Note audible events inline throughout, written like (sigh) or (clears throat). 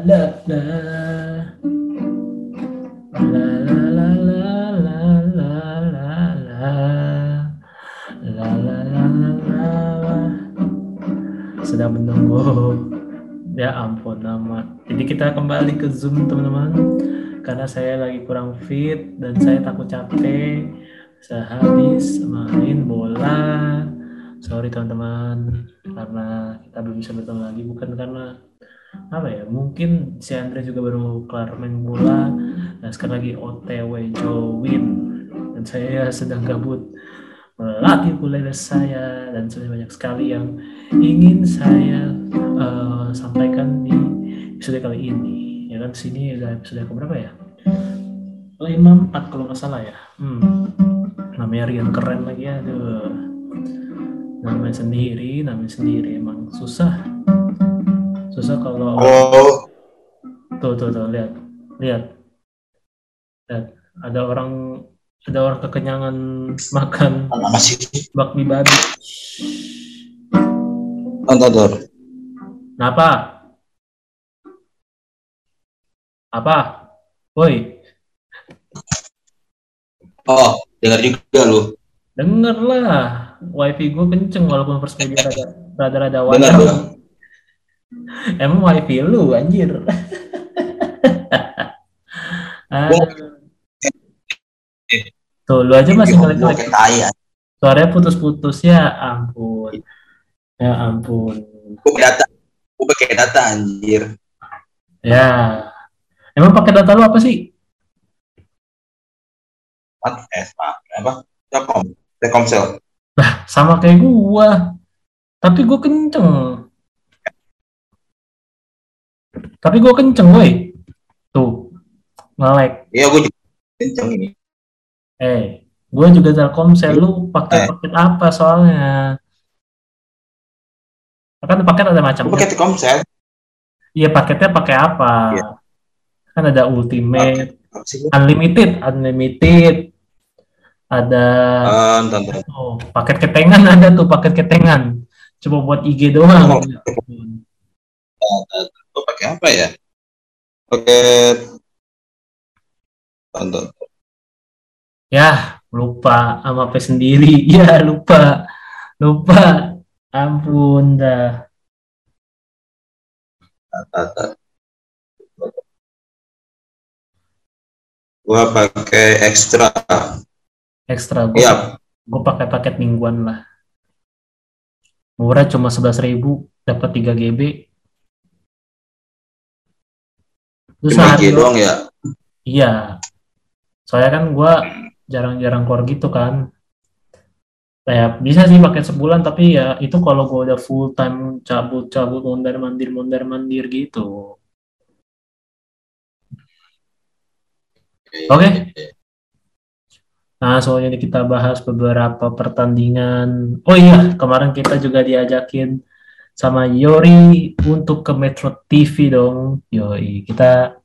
la la la la la la la la la la la la la sedang menunggu ya ampun nama jadi kita kembali ke zoom teman-teman karena saya lagi kurang fit dan saya takut capek sehabis main bola sorry teman-teman karena kita belum bisa bertemu lagi bukan karena apa ya mungkin si Andre juga baru kelar main bola. Dan sekarang lagi OTW join. Dan saya sedang gabut melatih ukulele saya dan sudah banyak sekali yang ingin saya uh, sampaikan di episode kali ini. Ya kan sini udah episode ke berapa ya? Lima empat kalau nggak salah ya. Hmm. namanya Rian keren lagi ya aduh. Namanya sendiri namanya sendiri emang susah susah kalau Oh, tuh tuh tuh lihat lihat lihat ada orang ada orang kekenyangan (laughs) makan masih bakmi babi nonton Kenapa? Apa? Woi, Oh, dengar juga lu. denger lah. Wifi gue kenceng walaupun first media rada rada-rada Dengar wajar. Emang wifi lu anjir. (laughs) Ah. Tuh, lu aja masih ya. Suaranya putus-putus ya ampun. Ya ampun. Pakai data. Gua pakai data anjir. Ya. Emang pakai data lu apa sih? Apa? Eh, apa? Telkom. Telkomsel. Sama kayak gua. Tapi gua kenceng. Tapi gua kenceng, woi. Tuh. Nge-lag. Iya, gua juga kenceng ini. Eh, gua juga Telkomsel. Lu pakai Eh. paket apa soalnya? Kan paket ada macam. Pakai Telkomsel. Iya, paketnya pakai apa? Iya. Kan ada Ultimate, lu? Unlimited, Unlimited. Ada nonton. Oh, paket ketengan ada tuh, paket ketengan. Coba buat IG doang. Oh. Gua pakai apa ya? Pakai tonton. Ya, lupa sama apa sendiri. (laughs) Ya, lupa. Lupa. Ampun dah. Gua pakai ekstra. Ekstra gue Iya, gue pakai paket mingguan lah. Murah cuma 11.000 dapat 3 GB. Terus cuma IG doang ya. Iya. Soalnya kan gua jarang-jarang keluar gitu kan. Kayak bisa sih pakai sebulan tapi ya itu kalau gua udah full time cabut-cabut mondar-mandir mondar-mandir gitu. Oke. Nah, soalnya kita bahas beberapa pertandingan. Oh iya, kemarin kita juga diajakin sama Yori untuk ke Metro TV dong. Yoi, kita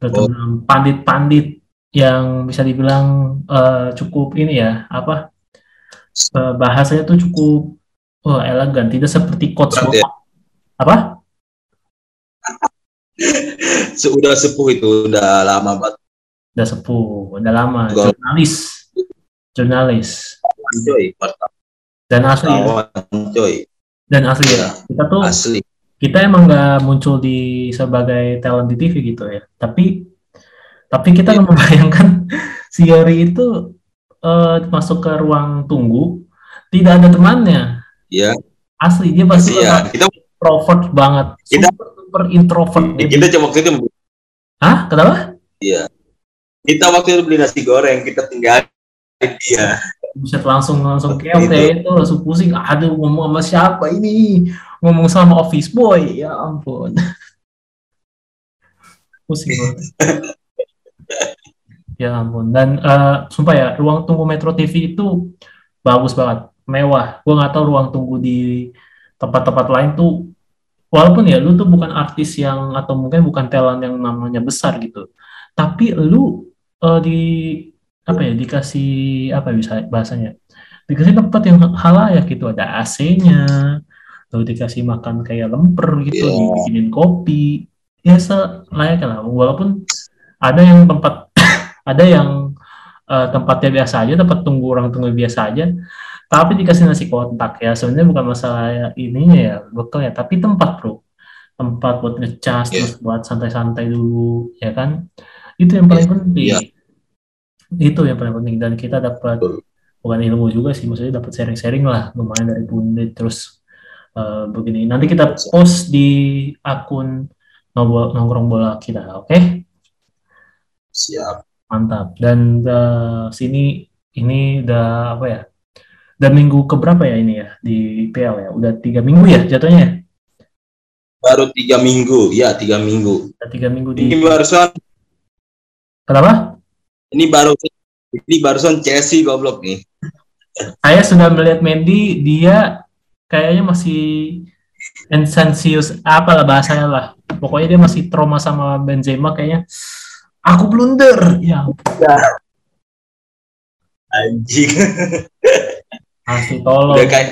bertemu pandit-pandit yang bisa dibilang eh, cukup ini ya, apa? eh, bahasanya tuh cukup oh, elegan, tidak seperti coach Berat ya? Apa? (laughs) Sudah sepuh itu, udah lama banget. Udah sepuh, udah lama, Gol. jurnalis. Jurnalis. Coy, Dan asli ya. coy. Dan asli ya. Iya, Kita tuh asli. kita emang nggak muncul di sebagai talent di TV gitu ya tapi tapi kita Iya. nggak membayangkan (laughs) si Yori itu eh, masuk ke ruang tunggu tidak ada temannya Iya, asli dia pasti iya. bakal Kita introvert banget Kita- super super introvert dia. kita cuma waktu itu Hah kenapa kita waktu itu beli nasi goreng, kita tinggalin dia. bisa langsung langsung keok itu. langsung pusing. Aduh ngomong sama siapa ini? Ngomong sama office boy. Ya ampun. (laughs) Pusing banget (laughs) ya ampun. Dan eh, sumpah ya ruang tunggu Metro TV itu bagus banget. Mewah. Gua nggak tahu ruang tunggu di tempat-tempat lain tuh walaupun ya lu tuh bukan artis yang atau mungkin bukan talent yang namanya besar gitu. Tapi lu eh, di apa ya dikasih apa ya bisa bahasanya? Dikasih tempat yang halayak gitu ada AC-nya lalu dikasih makan kayak lemper gitu Iya. dibikinin kopi. Ya selayaknya lah. Walaupun ada yang tempat (coughs) ada yang eh, tempatnya biasa aja tempat tunggu orang tunggu biasa aja tapi dikasih nasi kotak ya sebenarnya bukan masalah ya ininya ya bekal ya tapi tempat bro. Tempat buat ngecas Iya. terus buat santai-santai dulu ya kan? Itu yang paling penting. Iya. Itu yang paling penting. Dan kita dapat bukan ilmu juga sih maksudnya dapat sharing-sharing lah lumayan dari Bunda terus eh, begini nanti kita post di akun nongkrong bola kita oke? Siap. mantap. Dan eh, sini ini udah apa ya? Udah minggu keberapa ya ini ya di PL ya? Udah tiga minggu ya jatuhnya ya? Baru tiga minggu, ya tiga minggu. udah tiga minggu di Ini barusan, kenapa ini baru, ini barusan Chelsea goblok nih. saya sudah melihat Mendy dia kayaknya masih insensius apa lah bahasanya lah. Pokoknya dia masih trauma sama Benzema kayaknya. Aku blunder. Ya Anjing. (laughs) pasti tolong. Udah kayak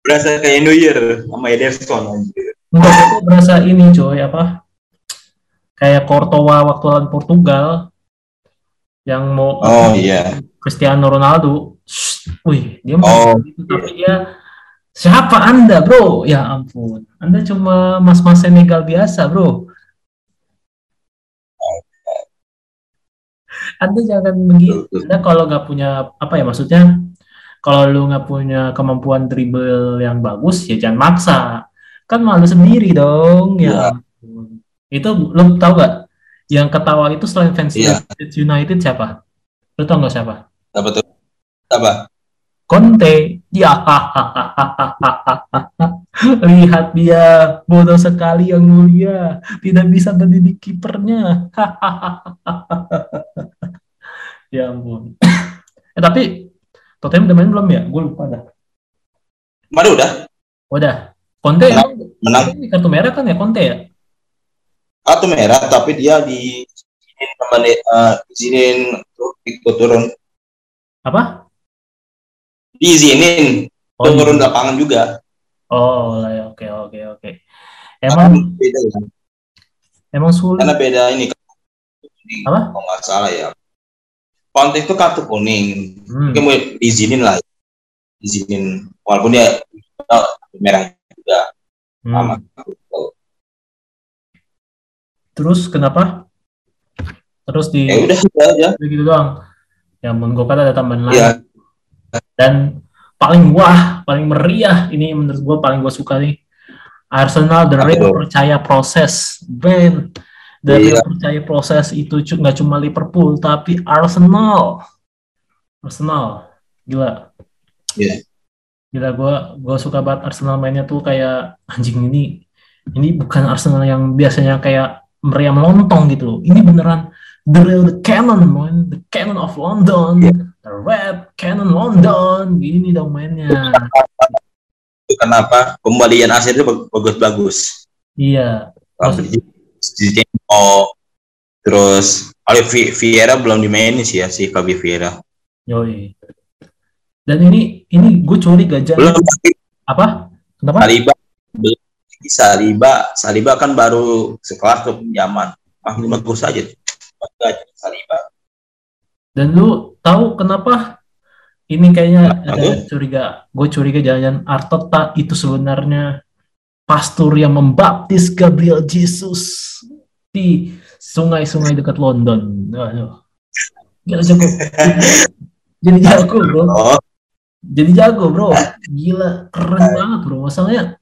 berasa kayak New Year sama Ederson anjir. enggak aku berasa ini coy apa? Kayak Courtois waktu lawan Portugal yang mau Oh iya. Cristiano Ronaldo. Wih dia mau Oh. gitu, tapi dia siapa anda bro? Ya ampun. Anda cuma mas-mas Senegal biasa bro. Anda jangan begitu. Anda kalau nggak punya apa ya maksudnya kalau lu nggak punya kemampuan dribble yang bagus ya jangan maksa. Kan malu sendiri dong ya ampun. itu lu tahu gak yang ketawa itu selain fans Iya. United siapa? Lu tau nggak siapa? Apa tuh? Apa? Conte. Ya. (laughs) Lihat dia bodoh sekali yang mulia. Tidak bisa mendidik kipernya. (laughs) Ya ampun. Eh tapi Tottenham udah main belum ya? Gue lupa dah. Kemarin udah. Udah Conte Menang. emang menang. Ini kartu merah kan ya Conte ya kartu merah tapi dia di izinin sama eh, izinin untuk ikut turun. Apa? Diizinin oh, turun iya. lapangan juga. Oh lah ya oke oke oke. Karena emang beda ya. emang sulit? karena beda ini Apa? kalau nggak salah ya. Konteks itu kartu kuning. Hmm. mungkin mau diizinin lah. Izinin walaupun dia kartu merah juga. Hmm. sama terus kenapa? Terus di ya udah aja. Begitu doang. Ya menurut gue kan ada tambahan lain ya. Dan paling wah paling meriah ini menurut gue paling gue suka nih. Arsenal the tuh? percaya proses. Ben the Iya. percaya proses itu nggak cuma Liverpool tapi Arsenal. Arsenal. Gila. Iya. gila gue gue suka banget Arsenal mainnya tuh kayak anjing ini ini bukan Arsenal yang biasanya kayak meriam lontong gitu ini beneran the real the cannon man. The cannon of London. Iya. the red cannon London. Gini dong mainnya. Itu kenapa? Pembalian aset itu bagus-bagus. Iya. Maksud- oh terus Vi- Vieira belum dimainin sih ya si Kabi Vieira. Yoi. Dan ini ini gue curiga belum. Jangan apa? Kenapa? Saliba belum Saliba Saliba kan baru sekelas tuh pinjaman ah bagus aja. Bagus, Saliba. Dan lu tahu kenapa ini kayaknya ada curiga gue curiga jangan Arteta itu sebenarnya pastor yang membaptis Gabriel Jesus di sungai-sungai dekat London. Aduh. gila jago. (laughs) Jadi jago bro. Oh. Jadi jago bro. Gila keren banget bro. Masalahnya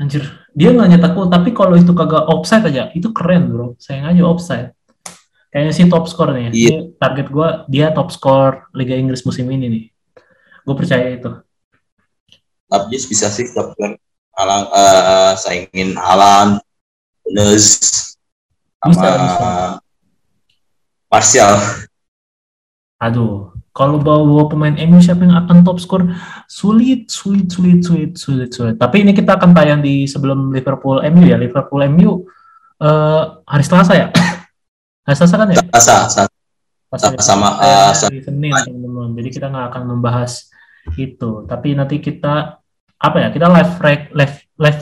anjir. Dia nggak nyetak gol tapi kalau itu kagak offside aja itu keren bro. Sayang aja offside. Kayaknya sih top score nih. Ini target gua dia top score Liga Inggris musim ini nih. Gue percaya itu. Tapi bisa sih tapi Alang eh, saingin Alan Nunes sama. Martial. Aduh kalau bawa pemain MU siapa yang akan top score sulit sulit sulit sulit sulit sulit tapi ini kita akan tayang di sebelum Liverpool MU ya Liverpool MU eh, hari Selasa ya (coughs) hari Selasa kan ya Sasa, Sasa. Pas Sama- Selasa, uh, hari Senin teman-teman. Jadi kita nggak akan membahas itu. Tapi nanti kita apa ya? Kita live live live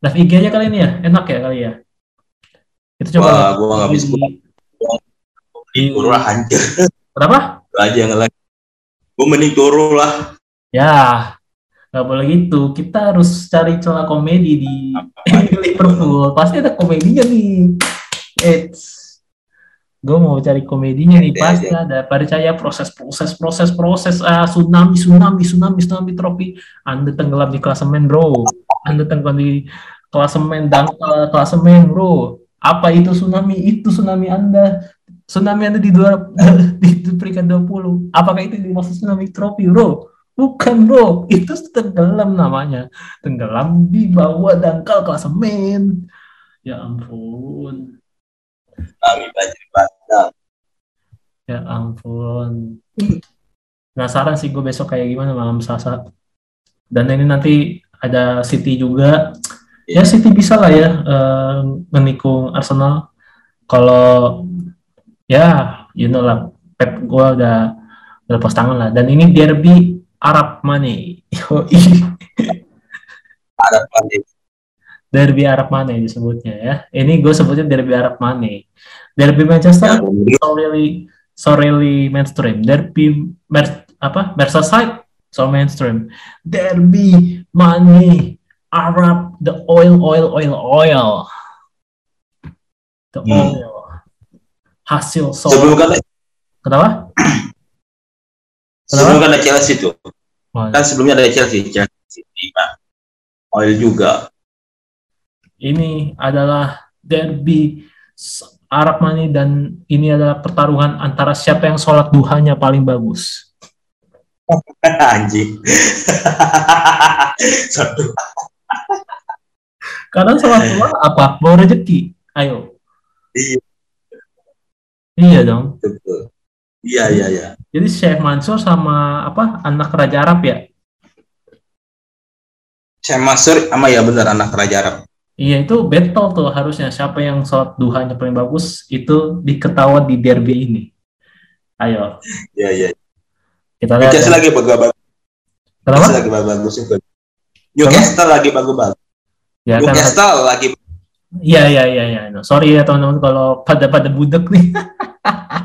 live IG aja kali ini ya. Enak ya kali ya. Itu coba Wah, gua nggak bisa. Lah hancur. Kenapa? Aja yang ngelag. Gue mending turu lah. Ya, nggak boleh gitu. Kita harus cari celah komedi di (laughs) Liverpool. Pasti ada komedinya nih. It's gue mau cari komedinya nih pasti ada percaya proses proses proses proses ah, tsunami tsunami tsunami tsunami trofi anda tenggelam di klasemen bro anda tenggelam di klasemen dangkal klasemen bro apa itu tsunami itu tsunami anda tsunami anda di dua (laughs) di peringkat 20 apakah itu dimaksud tsunami trofi bro bukan bro itu tenggelam namanya tenggelam di bawah dangkal klasemen ya ampun Kami banjir bandang. Ya ampun. Penasaran sih gue besok kayak gimana malam Selasa. Dan ini nanti ada City juga. Ya City bisa lah ya eh, menikung Arsenal. Kalau ya you know lah Pep gue udah udah lepas tangan lah. Dan ini derby Arab Mane. Ada banjir. derby Arab Mane disebutnya ya. Ini gue sebutnya derby Arab Mane. Derby Manchester Yang so really so really mainstream. Derby Mer apa Merseyside so mainstream. Derby money Arab the oil oil oil oil the Hmm. Hasil so sebelum kan kenapa? sebelum kan ada Chelsea. Oh, Kan sebelumnya ada Chelsea, Chelsea. Oil juga. ini adalah derby Arab Mani dan ini adalah pertarungan antara siapa yang sholat duhanya paling bagus. (laughs) Anjing. (laughs) Satu. Kadang sholat duha apa? Bawa rezeki. Ayo. Iya. Iya dong. Betul. Iya, iya, iya. Jadi Syekh Mansur sama apa anak Raja Arab ya? Saya Masur sama ya benar anak Raja Arab. Iya itu battle tuh harusnya siapa yang sholat duhanya paling bagus itu diketawa di derby ini. Ayo Iya, iya. kita lihat. Newcastle Ya. lagi bagus-bagus. Kenapa? Newcastle lagi bagus juga. Newcastle lagi bagus-bagus. Ya kan. Newcastle lagi Iya iya iya iya. No, sorry ya teman-teman kalau pada pada budek nih.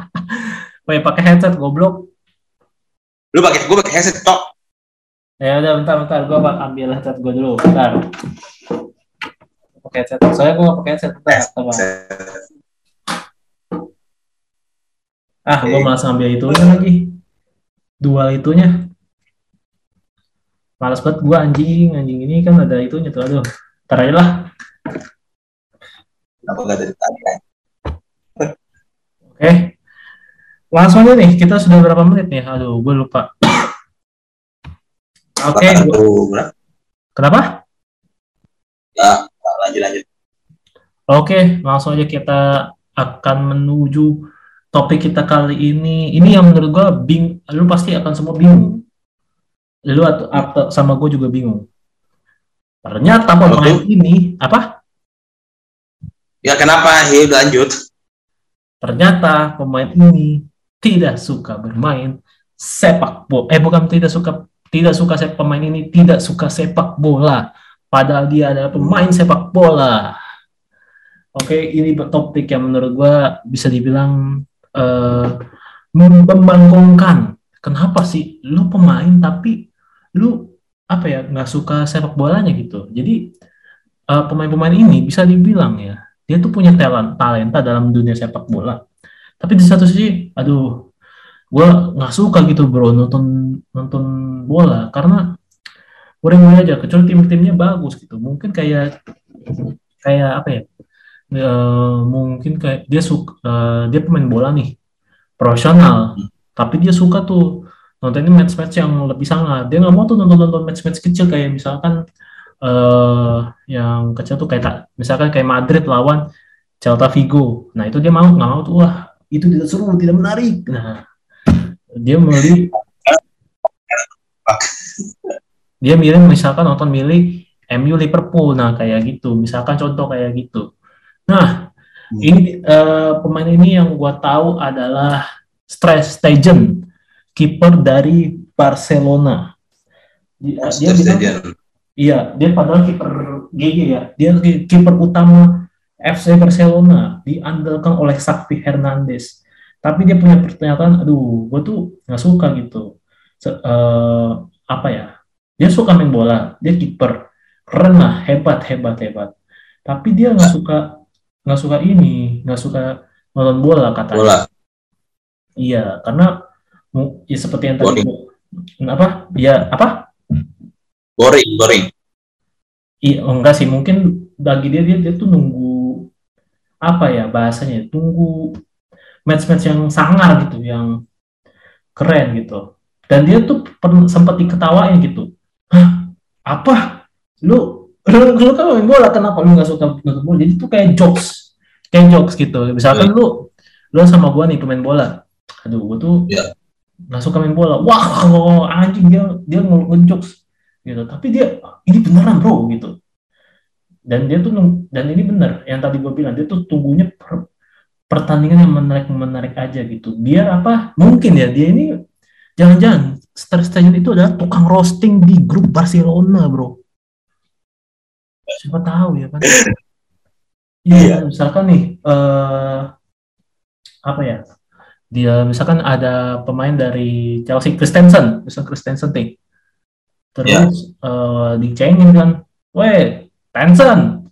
(laughs) Woi pakai headset goblok. lu pakai gue pakai headset tok. Ya udah bentar bentar gua bak- ambil headset gua dulu. Bentar. Pakai headset. Soalnya gua nggak pakai headset. Bentar. Bentar. Ah, gua Oke. malas ngambil itunya lagi. Dual itunya. Malas banget gua anjing, anjing ini kan ada itunya tuh. Aduh. Ntar aja lah. Kenapa gak dari tadi? kan? Oke. Langsung aja nih, kita sudah berapa menit nih? Aduh, gue lupa. Oke, gua- berapa? kenapa? Ya, lanjut lanjut. Oke, langsung aja kita akan menuju topik kita kali ini. Ini yang menurut gue bing, lu pasti akan semua bingung. Lu atau, atau sama gue juga bingung. Ternyata pemain ini apa? Ya kenapa? Ya lanjut. Ternyata pemain ini tidak suka bermain sepak bola. Eh bukan tidak suka tidak suka sepak pemain ini tidak suka sepak bola. Padahal dia adalah pemain sepak bola. Oke, ini topik yang menurut gua bisa dibilang eh, membangkongkan. Kenapa sih lu pemain tapi lu apa ya nggak suka sepak bolanya gitu. Jadi eh, pemain-pemain ini bisa dibilang ya dia tuh punya talent talenta dalam dunia sepak bola. Tapi di satu sisi aduh gue nggak suka gitu bro nonton nonton bola. Karena boleh aja kecuali tim-timnya bagus gitu. Mungkin kayak kayak apa ya? Eh, mungkin kayak dia suka eh, dia pemain bola nih profesional. Tapi dia suka tuh nontonin match-match yang lebih sangat. Dia nggak mau tuh nonton-nonton match-match kecil kayak misalkan eh yang kecil tuh kayak tak- misalkan kayak Madrid lawan Celta Vigo. Nah itu dia mau nggak mau tuh wah itu tidak seru, tidak menarik. Nah dia milih dia milih misalkan nonton milih MU Liverpool. Nah kayak gitu. Misalkan contoh kayak gitu. Nah ini eh, pemain ini yang gua tahu adalah Stress Stegen, kiper dari Barcelona. Dia, dia bilang. Iya, dia padahal kiper GG ya. Dia ki- kiper utama FC Barcelona diandalkan oleh Xavi Hernandez. Tapi dia punya pernyataan, aduh, gue tuh nggak suka gitu. Se uh, apa ya? Dia suka main bola, dia kiper, keren lah, hebat, hebat, hebat. Tapi dia nggak suka nggak suka ini, nggak suka nonton bola katanya. Bola. Iya, karena ya seperti yang tadi apa? Ya apa? Boring, boring. Iya, enggak sih, mungkin bagi dia dia, dia tuh nunggu apa ya bahasanya, tunggu match-match yang sangar gitu, yang keren gitu. Dan dia tuh sempat diketawain gitu. Hah, apa? Lu lu, lu kan main bola kenapa lu nggak suka nonton bola? Jadi tuh kayak jokes, kayak jokes gitu. Misalkan yeah. lu lu sama gua nih pemain bola. Aduh, gua tuh yeah nggak suka main bola wah anjing dia dia ngejokes gitu. Tapi dia ini beneran bro gitu. Dan dia tuh dan ini bener yang tadi gue bilang dia tuh tunggunya per, pertandingan yang menarik menarik aja gitu. Biar apa mungkin ya dia ini jangan-jangan Star Stegen itu adalah tukang roasting di grup Barcelona bro. Siapa tahu ya kan? (laughs) Iya yeah. misalkan nih uh, apa ya? Dia misalkan ada pemain dari Chelsea Christensen, misal Christensen nih. Terus yeah. Ya. uh, dicengin kan, weh, Tensen,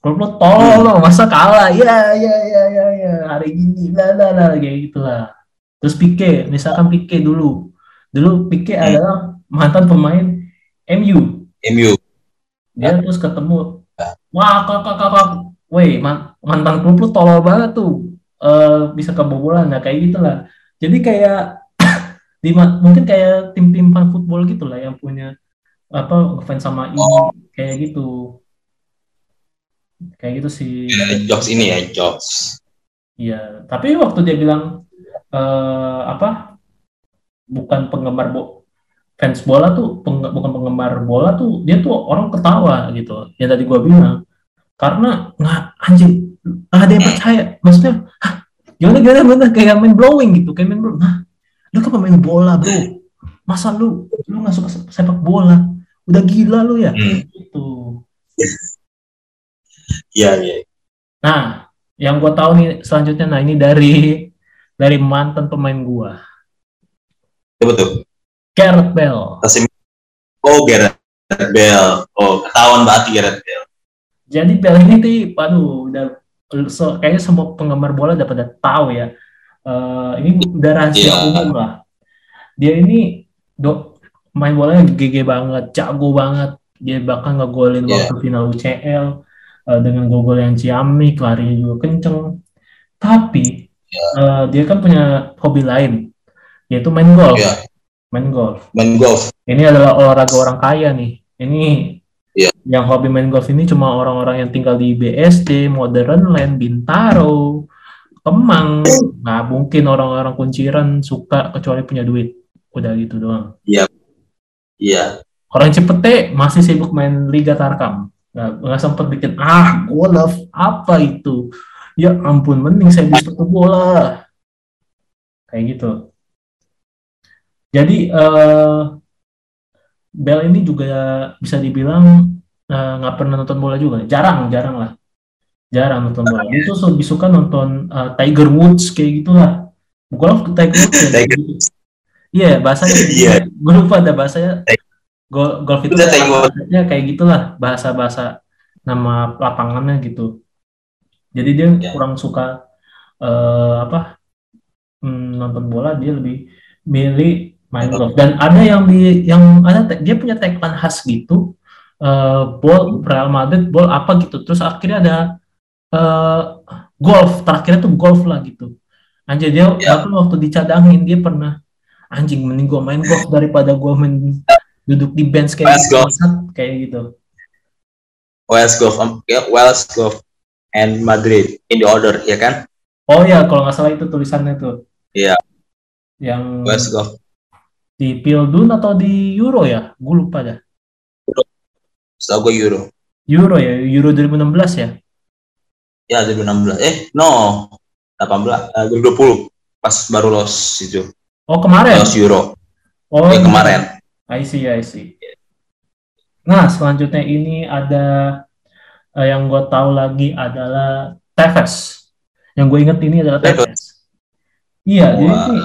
klub lo tolong, hmm. masa kalah? Ya, ya, ya, ya, ya, hari ini, lah, lah, lah, kayak gitulah. Terus Pique, misalkan Pique dulu, dulu Pique hmm. adalah mantan pemain MU. MU. Dia terus ketemu, ya. wah, kakak, kakak, weh, mantan klub lo tolol banget tuh uh, bisa kebobolan nah kayak gitulah jadi kayak di mungkin kayak tim-tim fan football gitulah yang punya apa fans sama ini oh. kayak gitu. Kayak gitu sih. Jokes ini ya jokes iya tapi waktu dia bilang uh, apa bukan penggemar bo fans bola tuh peng bukan penggemar bola tuh dia tuh orang ketawa gitu yang tadi gua bilang. Karena nggak anjing ada yang percaya. Maksudnya Hah, gimana gimana gimana? Kayak main blowing gitu kayak main blowing nah lu kan pemain bola bro. Masa lu lu nggak suka sepak bola? Udah gila lu ya? Hmm. gitu. (laughs) Iya iya. Nah yang gue tahu nih selanjutnya nah ini dari dari mantan pemain gue ya betul Gareth Bell oh Gareth Bell oh ketahuan banget Gareth Bell jadi Bell ini tuh, aduh, udah so, kayaknya semua penggemar bola dapat pada tahu ya. Uh, ini udah rahasia yeah. umum lah. Dia ini do, main bolanya GG banget, jago banget. Dia bahkan ngegolin yeah. waktu final UCL uh, dengan gol-gol yang ciamik, larinya juga kenceng. Tapi yeah. uh, dia kan punya hobi lain, yaitu main golf. Yeah. Main golf. Main golf. Ini adalah olahraga orang kaya nih. Ini Yeah. Yang hobi main golf ini cuma orang-orang yang tinggal di BSD, Modern Land, Bintaro, Kemang. Nggak mungkin orang-orang kunciran suka kecuali punya duit. Udah gitu doang. Iya. Iya. Yeah. Orang Cepete masih sibuk main Liga Tarkam. Nggak, nggak sempat bikin, ah, golf, apa itu? Ya ampun, mending saya bisa ke bola. Kayak gitu. Jadi, uh, Bell ini juga bisa dibilang eh, nggak uh, pernah nonton bola juga, jarang, jarang lah, jarang nonton bola. Dia tuh lebih suka nonton uh, Tiger Woods kayak gitulah. Golf Tiger Woods ya. Iya, yeah, bahasanya. Iya. Yeah. Gue lupa ada bahasanya. Golf, golf itu bahasanya kayak gitulah, bahasa-bahasa nama lapangannya gitu. Jadi dia yeah. kurang suka uh, apa hmm, nonton bola, dia lebih milih main golf dan ada yang di yang ada dia punya tagline khas gitu uh, ball Real Madrid ball apa gitu terus akhirnya ada uh, golf terakhirnya tuh golf lah gitu anjir dia yeah. waktu dicadangin dia pernah anjing mending gue main golf daripada gue main duduk di bench kayak West gitu, golf. kayak gitu West golf yeah, West golf and Madrid in the order ya kan oh ya kalau nggak salah itu tulisannya tuh iya yeah. yang West golf di Pildun atau di Euro ya? Gue lupa dah. Setahu gue Euro. Euro ya, Euro 2016 ya? Ya, 2016. Eh, no. 18, uh, 2020. Pas baru los itu. Oh, kemarin? Los Euro. Oh, ya, kemarin. I see, I see. Nah, selanjutnya ini ada Eh, yang gue tahu lagi adalah Tevez. Yang gue inget ini adalah Tevez. Iya, jadi ini,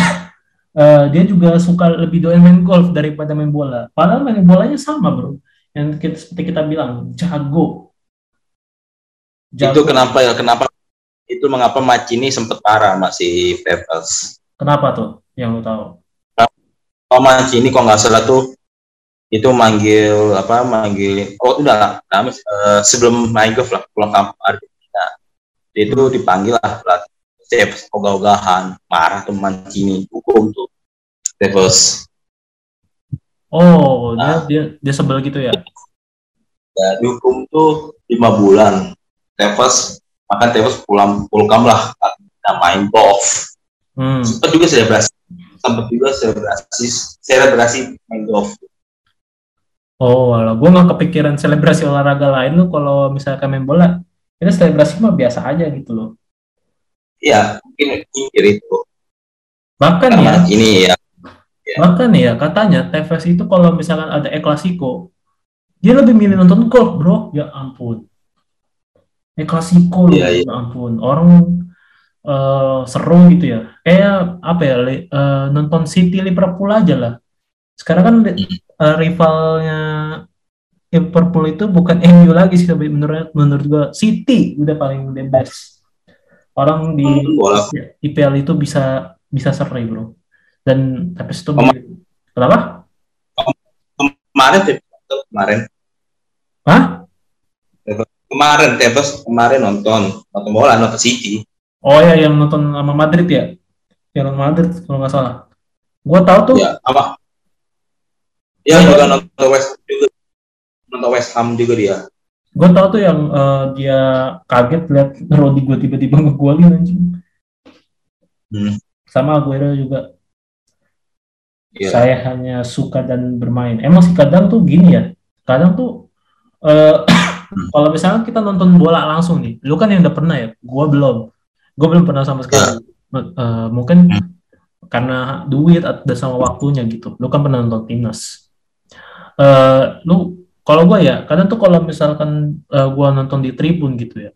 (coughs) eh, dia juga suka lebih doyan main golf daripada main bola. Padahal main bolanya sama bro. Yang kita, seperti kita bilang jago. Itu kenapa ya? Kenapa itu mengapa Macini sempat parah masih Pevels. Kenapa tuh? Yang lu tahu? Oh Macini kok nggak salah tuh itu manggil apa manggil oh udah lah eh, sebelum main golf lah pulang kampung Argentina dia itu dipanggil lah pelatih Chef ogah-ogahan marah tuh Mancini hukum tuh Pevels Oh, dia, Nah. dia dia sebel gitu ya? ya, dihukum tuh lima bulan Tevez makan Tevez pulang pulang lah. Nggak main golf Hmm. sempat juga selebrasi sempat juga selebrasi selebrasi main golf Oh, walau gue nggak kepikiran selebrasi olahraga lain lu kalau misalkan main bola, ini selebrasi mah biasa aja gitu loh. iya mungkin mikir itu. Bahkan ya, karena ini ya. Bahkan ya? Katanya Tevez itu kalau misalkan ada El Clasico, dia lebih milih nonton golf bro. Ya ampun, El Clasico loh, Iya, iya. ya ampun. Orang eh, seru gitu ya. Kayak apa ya, eh, nonton City Liverpool aja lah. Sekarang kan eh, rivalnya Liverpool itu bukan (laughs) MU lagi sih tapi menurut menurut gua City udah paling the best. Orang di bola IPL itu bisa bisa seri bro. Dan tapi itu kenapa? kemarin kemarin Hah? Kemarin Tevez kemarin nonton nonton bola nonton City Oh ya yang nonton sama Madrid ya? Yang nonton Madrid kalau nggak salah. Gua tahu tuh ya apa ya Iya. juga nonton West Ham juga nonton West Ham juga dia gue tahu tuh yang eh, dia kaget lihat Rodi gue tiba-tiba ngegolin anjing. Hmm. Sama Aguero juga. Iya. Saya hanya suka dan bermain. Emang sih kadang tuh gini ya. Kadang tuh (clears throat) eh kalau misalnya kita nonton bola langsung nih, lu kan yang udah pernah ya, gue belum. Gue belum pernah sama sekali. Eh, mungkin karena duit atau sama waktunya gitu. Lu kan pernah nonton timnas. Eh, lu kalau gue ya, kadang tuh kalau misalkan eh, gue nonton di tribun gitu ya,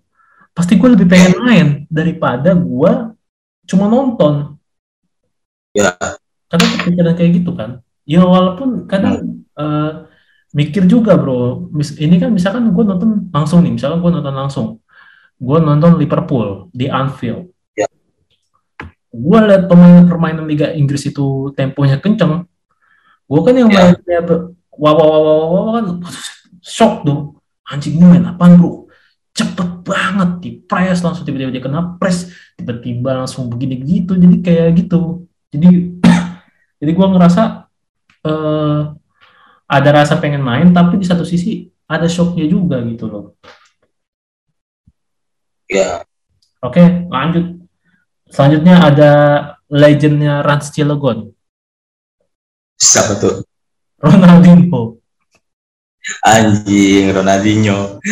pasti gue lebih pengen main daripada gue cuma nonton. Ya. Kadang kepikiran kayak gitu kan. Ya walaupun kadang eh, mikir juga bro. Ini kan misalkan gue nonton langsung nih, misalkan gue nonton langsung, gue nonton Liverpool di Anfield. Ya. Gue liat pemain permainan Liga Inggris itu temponya kenceng. Gue kan yang Ya. mainnya wah wah wah wah, wah, wah, kan shock dong. Anjing ini main apaan bro? Cepet banget di press langsung tiba-tiba dia kena press tiba-tiba langsung begini gitu jadi kayak gitu jadi (clears throat) jadi gue ngerasa eh, ada rasa pengen main tapi di satu sisi ada shocknya juga gitu loh. Ya. Oke lanjut. Selanjutnya ada legendnya Rans Cilegon. Siapa tuh? Ronaldinho. Anjing Ronaldinho.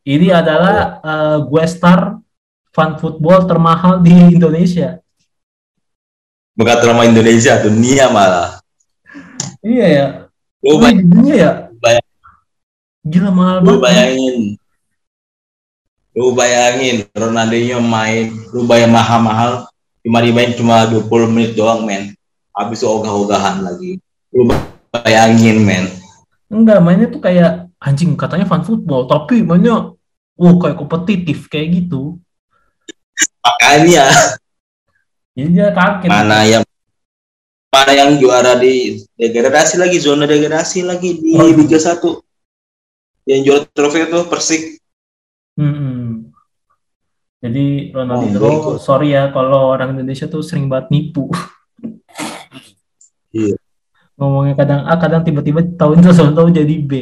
Ini adalah eh, gue star fan football termahal di Indonesia bukan drama Indonesia dunia malah. Iya ya. Lu, bay- di dunia ya. Bayang- gila mahal lu bayangin. Lu bayangin Ronaldinho main lu bayang mahal-mahal. Cuma dimain cuma 20 menit doang men. Habis ogah-ogahan lagi. Lu bayangin men. Enggak, mainnya tuh kayak anjing katanya fan football, tapi mainnya oh kayak kompetitif kayak gitu. makanya Jadi dia kaget. mana yang mana yang juara di degradasi lagi zona degradasi lagi di Oh. Liga 1 yang juara trofi itu Persik Mm-mm. Jadi Oh, Ronaldinho, begitu. sorry ya kalau orang Indonesia tuh sering banget nipu. Iya. Ngomongnya kadang A, kadang tiba-tiba tahun itu tahu jadi B.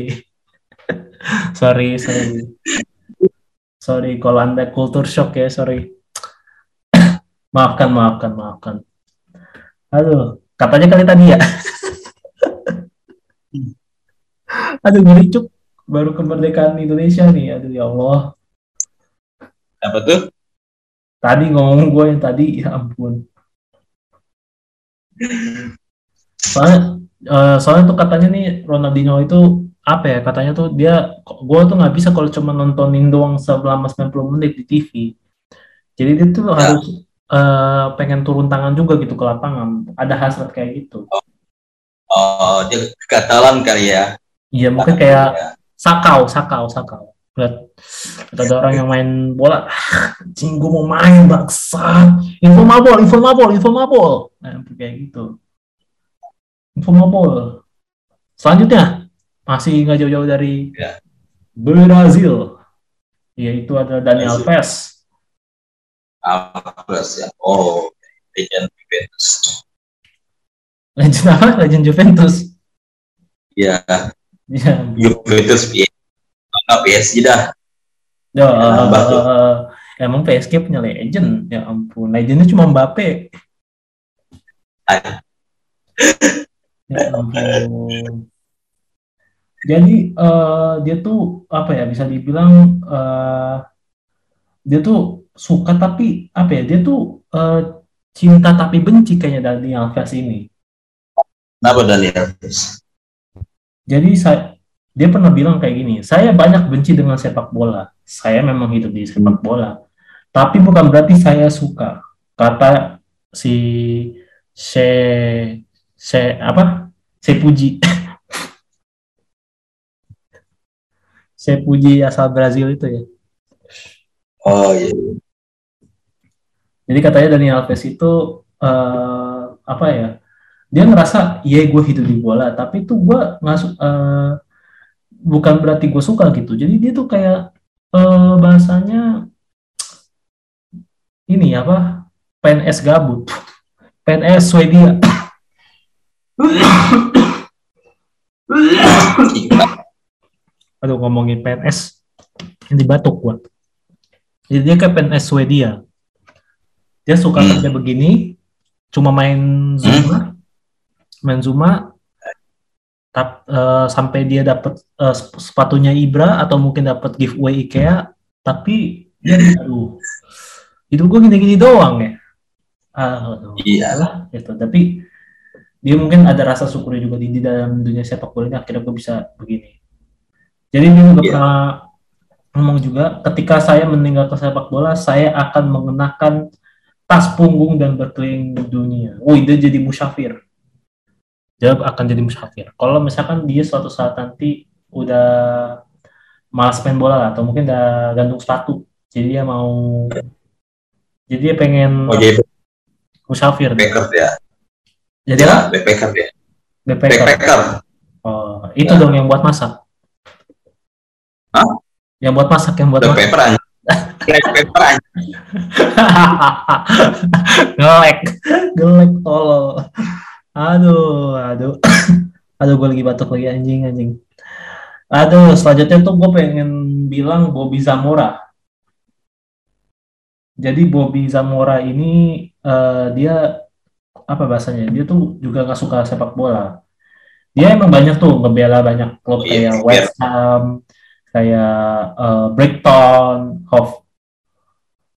(laughs) sorry, sorry. Sorry kalau Anda kultur shock ya, sorry. Maafkan, maafkan, maafkan. Aduh, katanya kali tadi ya. (laughs) Aduh, ngeri Cuk. Baru kemerdekaan Indonesia nih. Aduh, ya Allah. apa tuh Tadi ngomong gue yang tadi, ya ampun. Soalnya, eh, soalnya tuh katanya nih Ronaldinho itu apa ya katanya tuh dia gue tuh nggak bisa kalau cuma nontonin doang selama 90 menit di TV jadi dia tuh Ya. harus eh, pengen turun tangan juga gitu ke lapangan. Ada hasrat kayak gitu. Oh, dia kegatalan kali ya. iya mungkin kayak sakau sakau sakau. Lihat ada orang yang main bola. Cing gue mau main baksa. Info mabol info mabol info mabol nah, kayak gitu. Info mabol selanjutnya masih nggak jauh-jauh dari Ya. Brazil. Yaitu ada Daniel Brazil. Alves ya. Oh, legend Juventus. legend apa legend Juventus Ya, Juventus PSG. Enggak PSG dah. Ya, eh, emang PSG punya legend ya ampun legendnya cuma Mbappe Ya ampun. Jadi eh, dia tuh apa ya bisa dibilang eh, dia tuh suka tapi apa ya dia tuh eh, cinta tapi benci kayaknya Dani Alves ini. Kenapa Daniel Alves? Jadi saya dia pernah bilang kayak gini, saya banyak benci dengan sepak bola. Saya memang hidup di sepak bola. Tapi bukan berarti saya suka. Kata si Se Se apa? Sepuji. (laughs) Sepuji asal Brazil itu ya. Oh iya. Jadi katanya Dani Alves itu eh, apa ya? Dia ngerasa iya gue hidup di bola, tapi tuh gue nggak su- eh, bukan berarti gue suka gitu. Jadi dia tuh kayak eh, bahasanya ini apa? PNS gabut, PNS Swedia. Aduh ngomongin PNS ini batuk gua. Jadi dia kayak PNS Swedia. Dia suka Hmm. kerja begini, cuma main Zuma, main Zuma, tap, eh, sampai dia dapat eh, sep- sepatunya Ibra atau mungkin dapat giveaway IKEA, tapi dia aduh, hidup gua gini-gini doang ya. Ah, aduh, Iya. lah gitu. Tapi dia mungkin ada rasa syukurnya juga di, di dalam dunia sepak bola ini akhirnya gue bisa begini. Jadi dia juga Iya. pernah ngomong juga, ketika saya meninggalkan sepak bola, saya akan mengenakan tas punggung dan berkeliling dunia. Wih, dia jadi musyafir. Dia akan jadi musyafir. Kalau misalkan dia suatu saat nanti udah malas main bola lah, atau mungkin udah gantung sepatu, jadi dia mau, jadi dia pengen Oh jadi musyafir. backpacker dia. Jadi Ya, backpacker dia. Backpacker. Backpacker. Oh, itu Ya. dong yang buat masak. Hah? Yang buat masak, yang buat Black masak. Black pepper aja. Ngelek, gelek tolol. Aduh, aduh. (coughs) aduh, gue lagi batuk lagi anjing, anjing. Aduh, selanjutnya tuh gue pengen bilang Bobby Zamora. Jadi Bobby Zamora ini eh, dia apa bahasanya? Dia tuh juga nggak suka sepak bola. Dia emang banyak tuh ngebela banyak klub Oh, iya, kayak iya. West Ham, kayak eh, Brighton, Hove,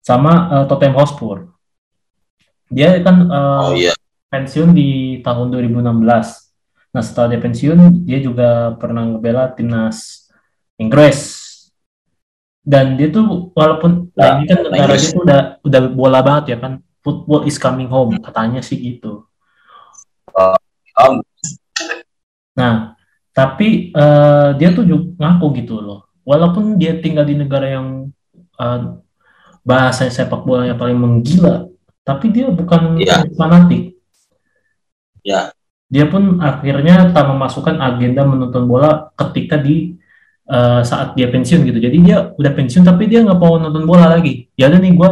sama eh, Tottenham Hotspur. Dia kan eh, Oh iya. pensiun di tahun 2016. Nah, setelah dia pensiun, dia juga pernah ngebela timnas Inggris. Dan dia tuh walaupun Nah, ini kan negara dia tuh udah udah bola banget ya kan. Football is coming home, katanya sih gitu. Om, Nah, tapi eh, dia tuh juga ngaku gitu loh. Walaupun dia tinggal di negara yang eh, bahasa sepak bola yang paling menggila, tapi dia bukan Iya. fanatik. Ya. Dia pun akhirnya tak memasukkan agenda menonton bola ketika di eh, saat dia pensiun gitu. Jadi dia udah pensiun tapi dia nggak mau nonton bola lagi. Ya udah nih gue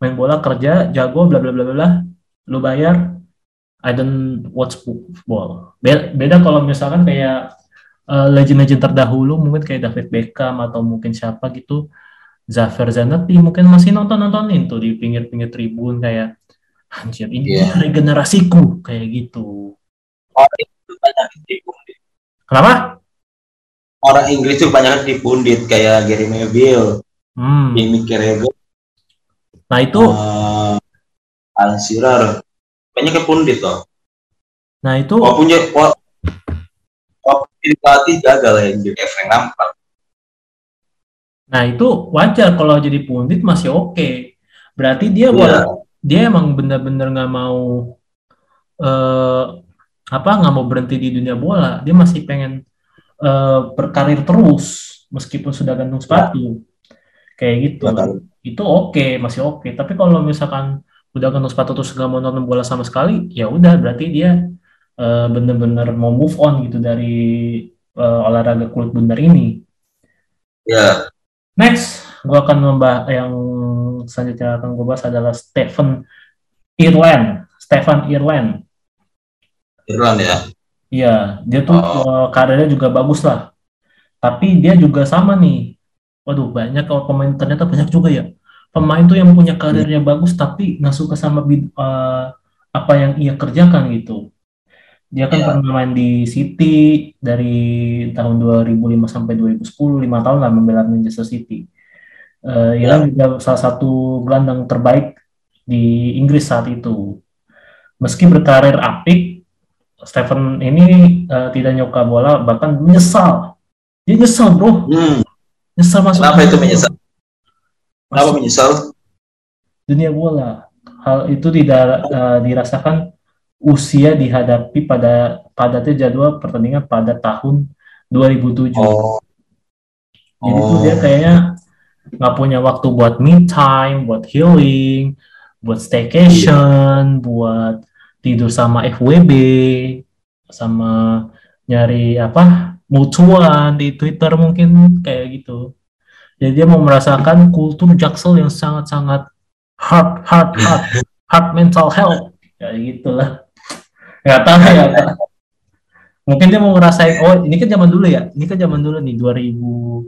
main bola kerja jago bla bla bla bla bla. Lu bayar I don't watch football. Be- Beda kalau misalkan kayak eh, legend-legend terdahulu mungkin kayak David Beckham atau mungkin siapa gitu Zafer Zanetti mungkin masih nonton-nontonin tuh di pinggir-pinggir tribun kayak anjir ini Iya. regenerasiku kayak gitu. orang itu banyak. Kenapa? Orang Inggris tuh banyak dipundit kayak Gary Neville, Hmm. Jamie Carragher, Nah itu, eh, Alan Shearer. Banyak yang pundit loh. nah itu, Walaupun dia, wa- walaupun pelatih gagal ya Frank Lampard. Nah itu wajar kalau jadi pundit masih oke. Berarti dia Iya. dia emang bener-bener nggak mau eh apa nggak mau berhenti di dunia bola. Dia masih pengen eh, berkarir terus meskipun sudah gantung sepatu. Kayak gitu. Benar. Itu oke, masih oke. Tapi kalau misalkan udah gantung sepatu terus nggak mau nonton bola sama sekali, ya udah berarti dia eh, bener-bener mau move on gitu dari eh, olahraga kulit bundar ini. Ya, Next, gue akan membahas yang selanjutnya akan gue bahas adalah Stephen Irland. Stephen Irland. Irland ya. Iya, dia tuh Oh. eh, karirnya juga bagus lah. Tapi dia juga sama nih. Waduh, banyak kalau pemain ternyata banyak juga ya. Pemain tuh yang punya karirnya bagus tapi nggak suka sama bid- eh, apa yang ia kerjakan gitu. Dia kan Iya. pernah main di City dari tahun 2005 sampai 2010, lima tahun lah membela Manchester City. Eh, ia Iya. juga salah satu gelandang terbaik di Inggris saat itu. Meski berkarir apik, Stephen ini eh, tidak nyuka bola, bahkan menyesal. Dia nyesal bro, Hmm, nyesal masuk Kenapa itu menyesal? kenapa menyesal? dunia bola. Hal itu tidak eh, dirasakan usia dihadapi pada padatnya jadwal pertandingan pada tahun 2007. Oh, Jadi tuh Oh. dia kayaknya nggak punya waktu buat me time, buat healing, buat staycation, buat tidur sama FWB, sama nyari apa mutuan di Twitter mungkin kayak gitu. Jadi dia mau merasakan kultur jaksel yang sangat-sangat hard, hard, hard, (laughs) hard mental health, kayak gitulah. Nggak tahu ya. Pak. Mungkin dia mau ngerasain, oh ini kan zaman dulu ya, ini kan zaman dulu nih 2000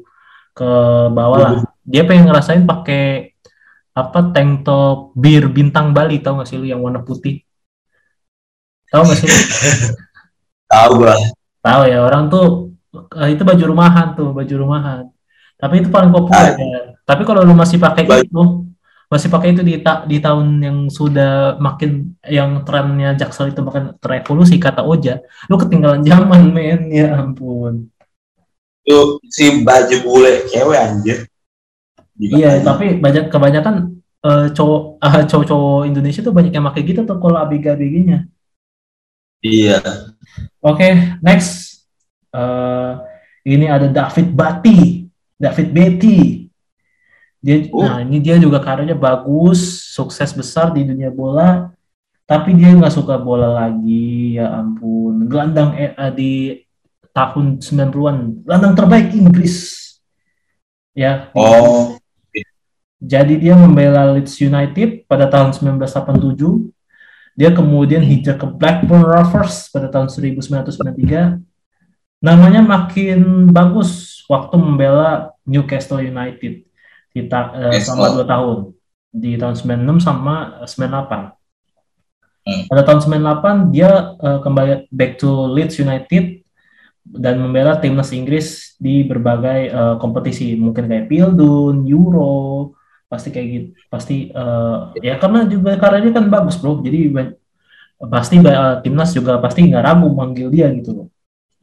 ke bawah lah. Dia pengen ngerasain pakai apa tank top bir bintang Bali tahu nggak sih lu yang warna putih? Tahu nggak sih? lu? (laughs) tahu gua. Tahu ya orang tuh eh, itu baju rumahan tuh baju rumahan. Tapi itu paling populer ya. Tapi kalau lu masih pakai Baju- itu masih pakai itu di ta- di tahun yang sudah makin yang trennya Jaksel itu makin terevolusi kata Oja, lu ketinggalan zaman men ya ampun. Itu si baju bule cewek anjir. Iya, tapi banyak kebanyakan eh, cowok ah, (laughs) cowok-cowok Indonesia tuh banyak yang pakai gitu tuh kalau ABG-ABG-nya. Iya. Oke, next. Eh, ini ada David Bati, David Betty. Dia, Oh. nah ini dia juga karirnya bagus, sukses besar di dunia bola, tapi dia nggak suka bola lagi, ya ampun. Gelandang eh, eh, di tahun 90-an, gelandang terbaik Inggris. Ya, Oh, Jadi dia membela Leeds United pada tahun 1987. Dia kemudian hijrah ke Blackburn Rovers pada tahun 1993. Namanya makin bagus waktu membela Newcastle United di ta- selama dua tahun. Di tahun 96 sama eh, 98. Hmm. Pada tahun 98 dia eh, kembali back to Leeds United dan membela timnas Inggris di berbagai eh, kompetisi. Mungkin kayak Pildun, Euro, pasti kayak gitu pasti eh, ya karena juga karirnya kan bagus bro. Jadi pasti ba- timnas juga pasti nggak ragu manggil dia gitu loh.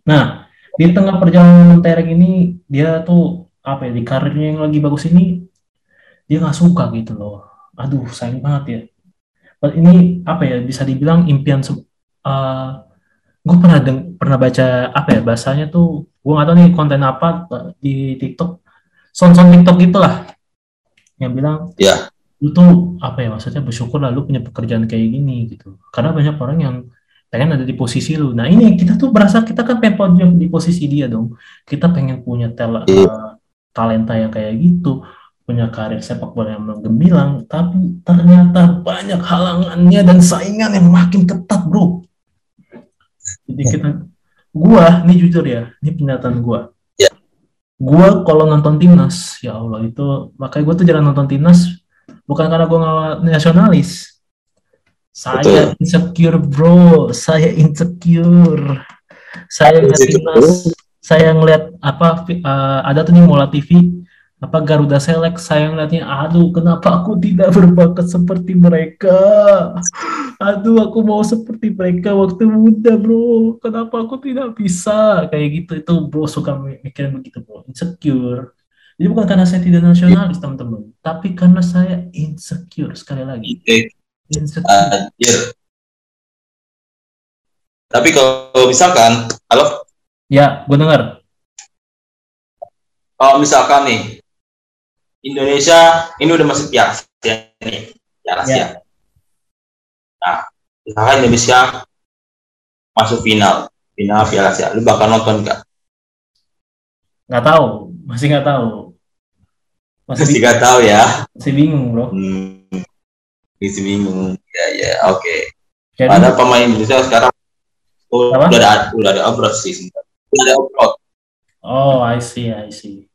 Nah di tengah perjalanan mentereng ini dia tuh apa ya di karirnya yang lagi bagus ini dia nggak suka gitu loh. Aduh sayang banget ya. Ini apa ya bisa dibilang impian gue pernah deng pernah baca apa ya bahasanya tuh gue nggak tahu nih konten apa eh, di TikTok. Son-son TikTok gitulah. Yang bilang Ya. lu tuh apa ya maksudnya bersyukur lah lu punya pekerjaan kayak gini gitu. Karena banyak orang yang pengen ada di posisi lu. Nah ini kita tuh berasa kita kan pengen di posisi dia dong. Kita pengen punya tel- Iya. Talenta yang kayak gitu punya karir sepak bola yang menggemilang tapi ternyata banyak halangannya dan saingan yang makin ketat bro. Jadi kita gua ini jujur ya ini pernyataan gua. Ya. gua kalau nonton timnas ya Allah itu makanya gua tuh jarang nonton timnas bukan karena gua nggak nasionalis. Saya insecure bro. Saya insecure. Saya Insecure. timnas saya ngeliat apa eh, ada tuh nih Mola TV apa Garuda Select saya ngeliatnya aduh kenapa aku tidak (laughs) berbakat seperti mereka? Aduh aku mau seperti mereka waktu muda bro. Kenapa aku tidak bisa? Kayak gitu itu bro suka mikirin begitu bro. Insecure. Jadi bukan karena saya tidak nasionalis teman-teman tapi karena saya insecure sekali lagi. Insecure. Anjir. Tapi kalau misalkan, halo, ya gue dengar kalau misalkan nih Indonesia ini udah masuk Piala Asia nih, Piala Asia. Ya. Nah, misalkan Indonesia masuk final, final Piala Asia, lu bakal nonton nggak? nggak tahu masih nggak tahu masih, Masih nggak tahu ya. masih bingung bro Hmm, masih bingung. Ya ya, oke. jadi Ada pemain Indonesia sekarang udah ada udah ada sih. sebenarnya. Ada. Oh, I see, I see.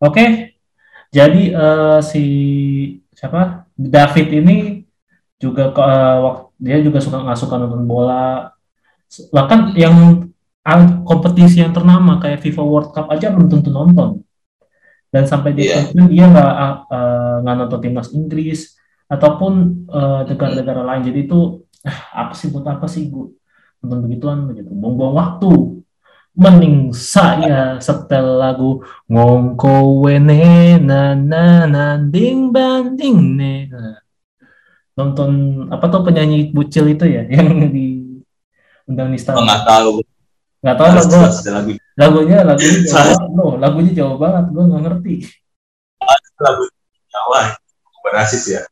Oke, jadi eh, si siapa David ini juga wak- dia juga suka nggak suka nonton bola. Bahkan yang kompetisi yang ternama kayak FIFA World Cup aja belum tentu nonton. Dan sampai dia Iya. pensiun, dia nggak ah, eh, nggak nonton timnas Inggris ataupun negara-negara lain. Jadi itu ah, apa sih buat apa sih gue nonton begituan begitu, buang-buang waktu mending saya setel lagu ngongko wene na na na ding banding ne. Nonton apa tuh penyanyi bucil itu ya (laughs) yang di undang nista Gua nggak tahu. nggak tahu lah Ada lagu. Lagunya lagunya (laughs) jauh bro lagunya jauh banget gue nggak ngerti. Lagu Jawa. Bukan rasis ya.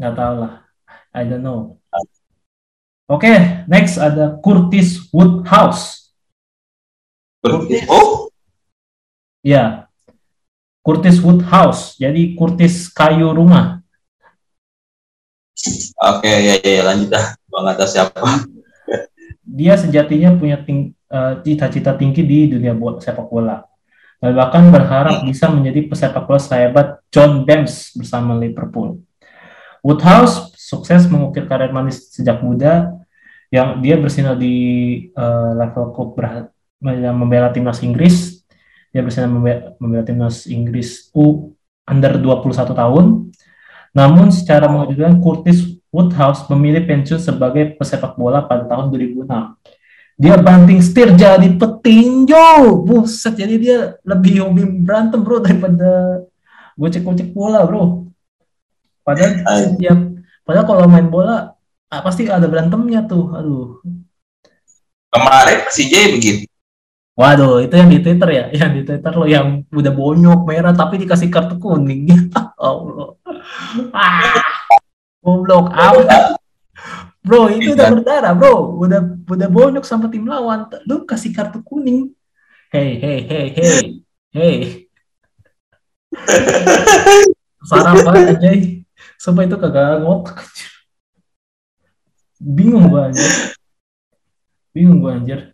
nggak tahu lah. I don't know. Oke next ada Curtis Woodhouse Oh, ya Curtis Woodhouse jadi Curtis kayu rumah oke ya ya ya, lanjut dah. Gua nggak tahu siapa. (laughs) dia sejatinya punya ting- eh, cita-cita tinggi di dunia bola, sepak bola. Dan bahkan berharap bisa menjadi pesepak bola sehebat John Beams bersama Liverpool. Woodhouse sukses mengukir karir manis sejak muda yang dia bersinar di eh, level klub membela timnas Inggris. Dia membe- membela timnas Inggris U under 21 tahun. Namun secara mengejutkan Curtis Woodhouse memilih pensiun sebagai pesepak bola pada tahun 2006. Dia banting setir jadi petinju. Buset, jadi dia lebih hobi berantem bro daripada gocek-gocek bola bro. Padahal setiap, padahal kalau main bola ah, pasti ada berantemnya tuh. Aduh, Kemarin Persija begitu. Waduh itu yang di Twitter ya, yang di Twitter lo yang udah bonyok merah tapi dikasih kartu kuning. (laughs) Allah. Ah, goblok amat. Bro, itu udah berdarah, bro. Udah udah bonyok sama tim lawan. Lu kasih kartu kuning. Hey, hey, hey, hey. Hey. Sarap banget anjay. Sumpah itu kagak ngotak. Bingung gua anjir. Bingung gua anjir.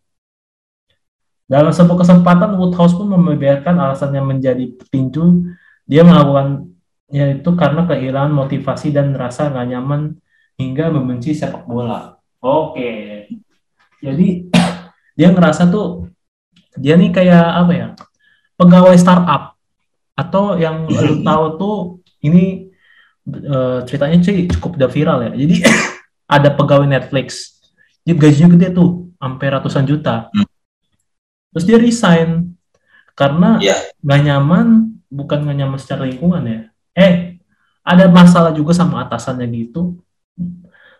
Dalam sebuah kesempatan Woodhouse pun membeberkan alasannya menjadi petinju. Dia melakukan yaitu karena kehilangan motivasi dan rasa nggak nyaman hingga membenci sepak bola. Oke. Jadi (clears throat) dia ngerasa tuh dia nih kayak apa ya? Pegawai startup atau yang lu tahu tuh ini eh, ceritanya sih cukup udah viral ya. Jadi (clears throat) ada pegawai Netflix. Dia gajinya gede tuh, sampai ratusan juta. Terus dia resign karena Iya. nggak nyaman, bukan nggak nyaman secara lingkungan ya. Eh, ada masalah juga sama atasannya gitu.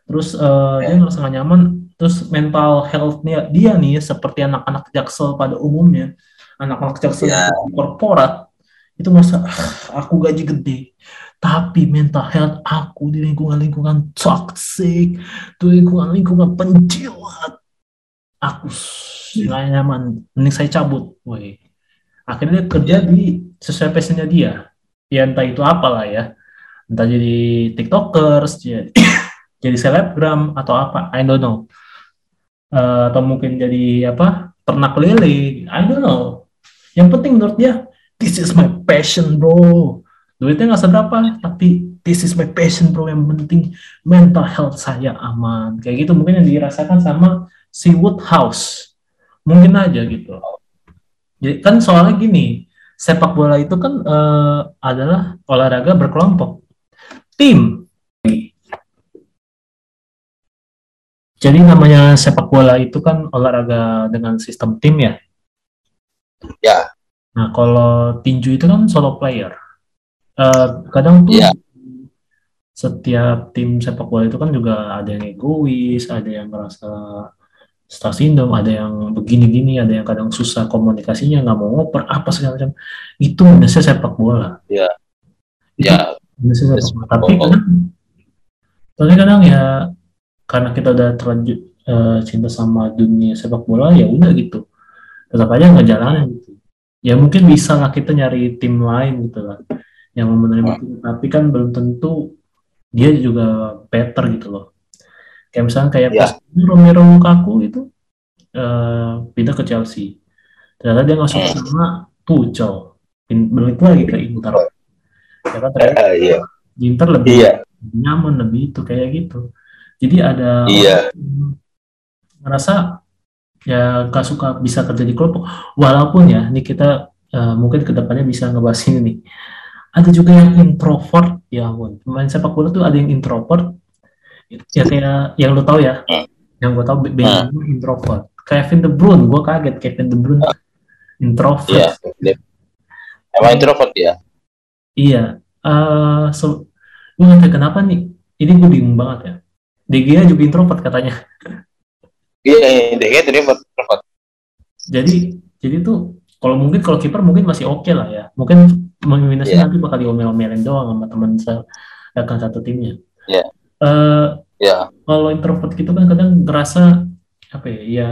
Terus eh, dia ngerasa nggak nyaman. Terus mental health-nya dia nih seperti anak-anak jaksel pada umumnya, anak-anak jaksel Ya. korporat itu merasa "Ah, aku gaji gede, tapi mental health aku di lingkungan-lingkungan toxic, di lingkungan-lingkungan penjilat, aku nggak nyaman, mending saya cabut, woi. Akhirnya dia kerja di sesuai passionnya dia, ya entah itu apalah ya, entah jadi tiktokers, jadi, (coughs) jadi selebgram atau apa, I don't know, Eh, atau mungkin jadi apa ternak lele, I don't know. Yang penting menurut dia, this is my passion bro. Duitnya nggak seberapa, tapi this is my passion bro. Yang penting mental health saya aman. Kayak gitu mungkin yang dirasakan sama si Woodhouse. Mungkin aja gitu. Jadi kan soalnya gini, sepak bola itu kan eh, adalah olahraga berkelompok. Tim. Jadi namanya sepak bola itu kan olahraga dengan sistem tim ya. Ya. Nah kalau tinju itu kan solo player. Eh, kadang tuh Iya. setiap tim sepak bola itu kan juga ada yang egois, ada yang merasa star syndrome, ada yang begini-gini, ada yang kadang susah komunikasinya, nggak mau ngoper, apa segala macam. Itu minusnya sepak bola. Iya. Itu Ya, minusnya sepak bola. Tapi Oh. kadang, tapi kadang ya karena kita udah terlanjur eh, cinta sama dunia sepak bola, ya udah gitu. Tetap aja nggak jalan gitu. Ya mungkin bisa lah kita nyari tim lain gitu lah yang mau menerima itu. Tapi kan belum tentu dia juga better gitu loh. Kayak misalnya kayak Ya. pas Romero Lukaku itu eh, pindah ke Chelsea. Ternyata dia nggak suka Hmm. sama Tuchel. Balik lagi ke Inter. Ya kan ternyata Eh, iya. di Inter lebih Iya. nyaman lebih itu kayak gitu. Jadi ada Iya. yang ngerasa ya gak suka bisa kerja di kelompok. Walaupun ya, ini kita eh, mungkin ke depannya bisa ngebahas ini nih. Ada juga yang introvert, ya ampun. Pemain sepak bola tuh ada yang introvert, ya kayak yang lo tahu ya, Hmm. yang gue tahu Bellingham introvert. Kevin De Bruyne, gue kaget Kevin De Bruyne introvert. Iya. Emang introvert ya? Iya, eh so, gue nggak tahu kenapa nih. Ini gue bingung banget ya. De Gea juga introvert katanya. Iya, deh itu dia introvert. Jadi, jadi tuh kalau mungkin kalau kiper mungkin masih oke lah ya. Mungkin minusnya Iya. nanti bakal diomel-omelin doang sama teman saya akan satu timnya. Iya. Eh, Ya. kalau introvert gitu kan kadang ngerasa apa ya, ya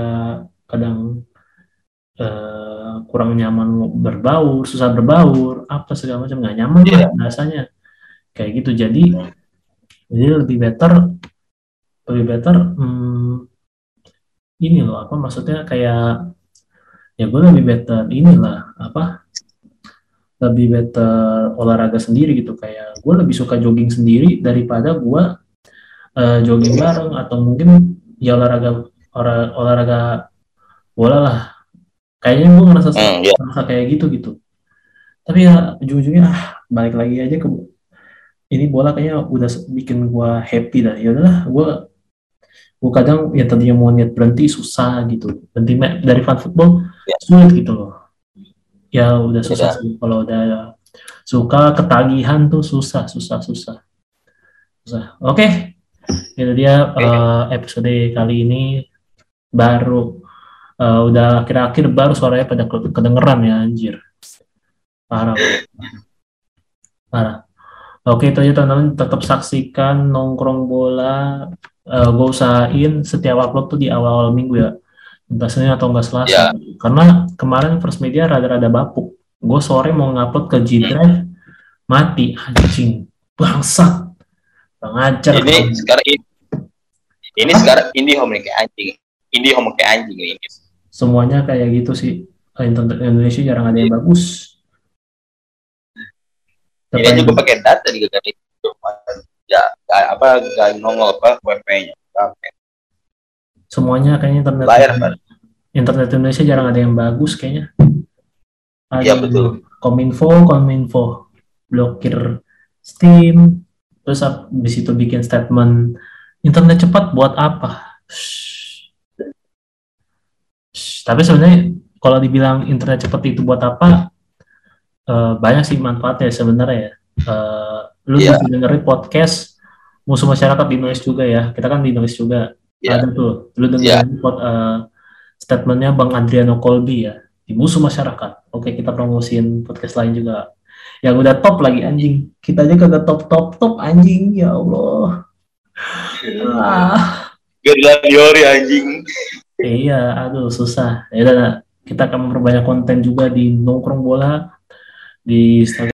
kadang eh, kurang nyaman berbaur, susah berbaur, apa segala macam nggak nyaman lah Iya. rasanya kayak gitu. Jadi jadi lebih better lebih better hmm, ini loh apa maksudnya kayak ya gue lebih better inilah apa lebih better olahraga sendiri gitu kayak gue lebih suka jogging sendiri daripada gue eh, jogging bareng atau mungkin ya olahraga olah- olahraga bola lah. Kayaknya gue ngerasa Hmm, iya. ngerasa kayak gitu gitu. Tapi ya ujung-ujungnya ah, balik lagi aja ke ini bola kayaknya udah bikin gue happy dah. Ya udahlah gue gue kadang ya tadinya mau niat berhenti susah gitu. Berhenti dari fan football Ya. sulit gitu loh. Ya udah susah Ya. sih kalau udah suka ketagihan tuh susah susah susah. Susah. Oke itu dia eh, episode kali ini baru eh, udah akhir-akhir baru suaranya pada ke- kedengeran ya anjir. Parah. Parah. Oke itu aja teman-teman. Tetap saksikan nongkrong bola. Eh gue usahain setiap upload tuh di awal-awal minggu ya. Entah Senin atau enggak Selasa. Ya. karena kemarin first media rada-rada bapuk. Gue sore mau ngupload ke G Drive mati anjing. Bangsat ngajar Ini sekarang ini, ini sekarang indie home kayak anjing. Indie home kayak anjing ini. semuanya kayak gitu sih internet Indonesia jarang ada yang bagus Ini juga pakai data di gak Ya, apa nggak nongol apa WP-nya. semuanya kayaknya internet Layar kan? internet Indonesia jarang ada yang bagus kayaknya Iya, Ada betul. kominfo kominfo blokir Steam terus habis itu bikin statement internet cepat buat apa Shh. Shh. tapi sebenarnya kalau dibilang internet cepat itu buat apa eh, banyak sih manfaatnya sebenarnya ya Eh, lu Iya. bisa dengerin podcast musuh masyarakat di noise juga ya kita kan di noise juga Iya. ada tuh lu dengerin pod- eh, statementnya bang Adriano Colby ya di musuh masyarakat oke kita promosiin podcast lain juga yang udah top lagi anjing kita aja kagak top top top anjing ya Allah ah. Gladiori anjing. Iya, aduh susah. Ya kita akan memperbanyak konten juga di nongkrong bola di Instagram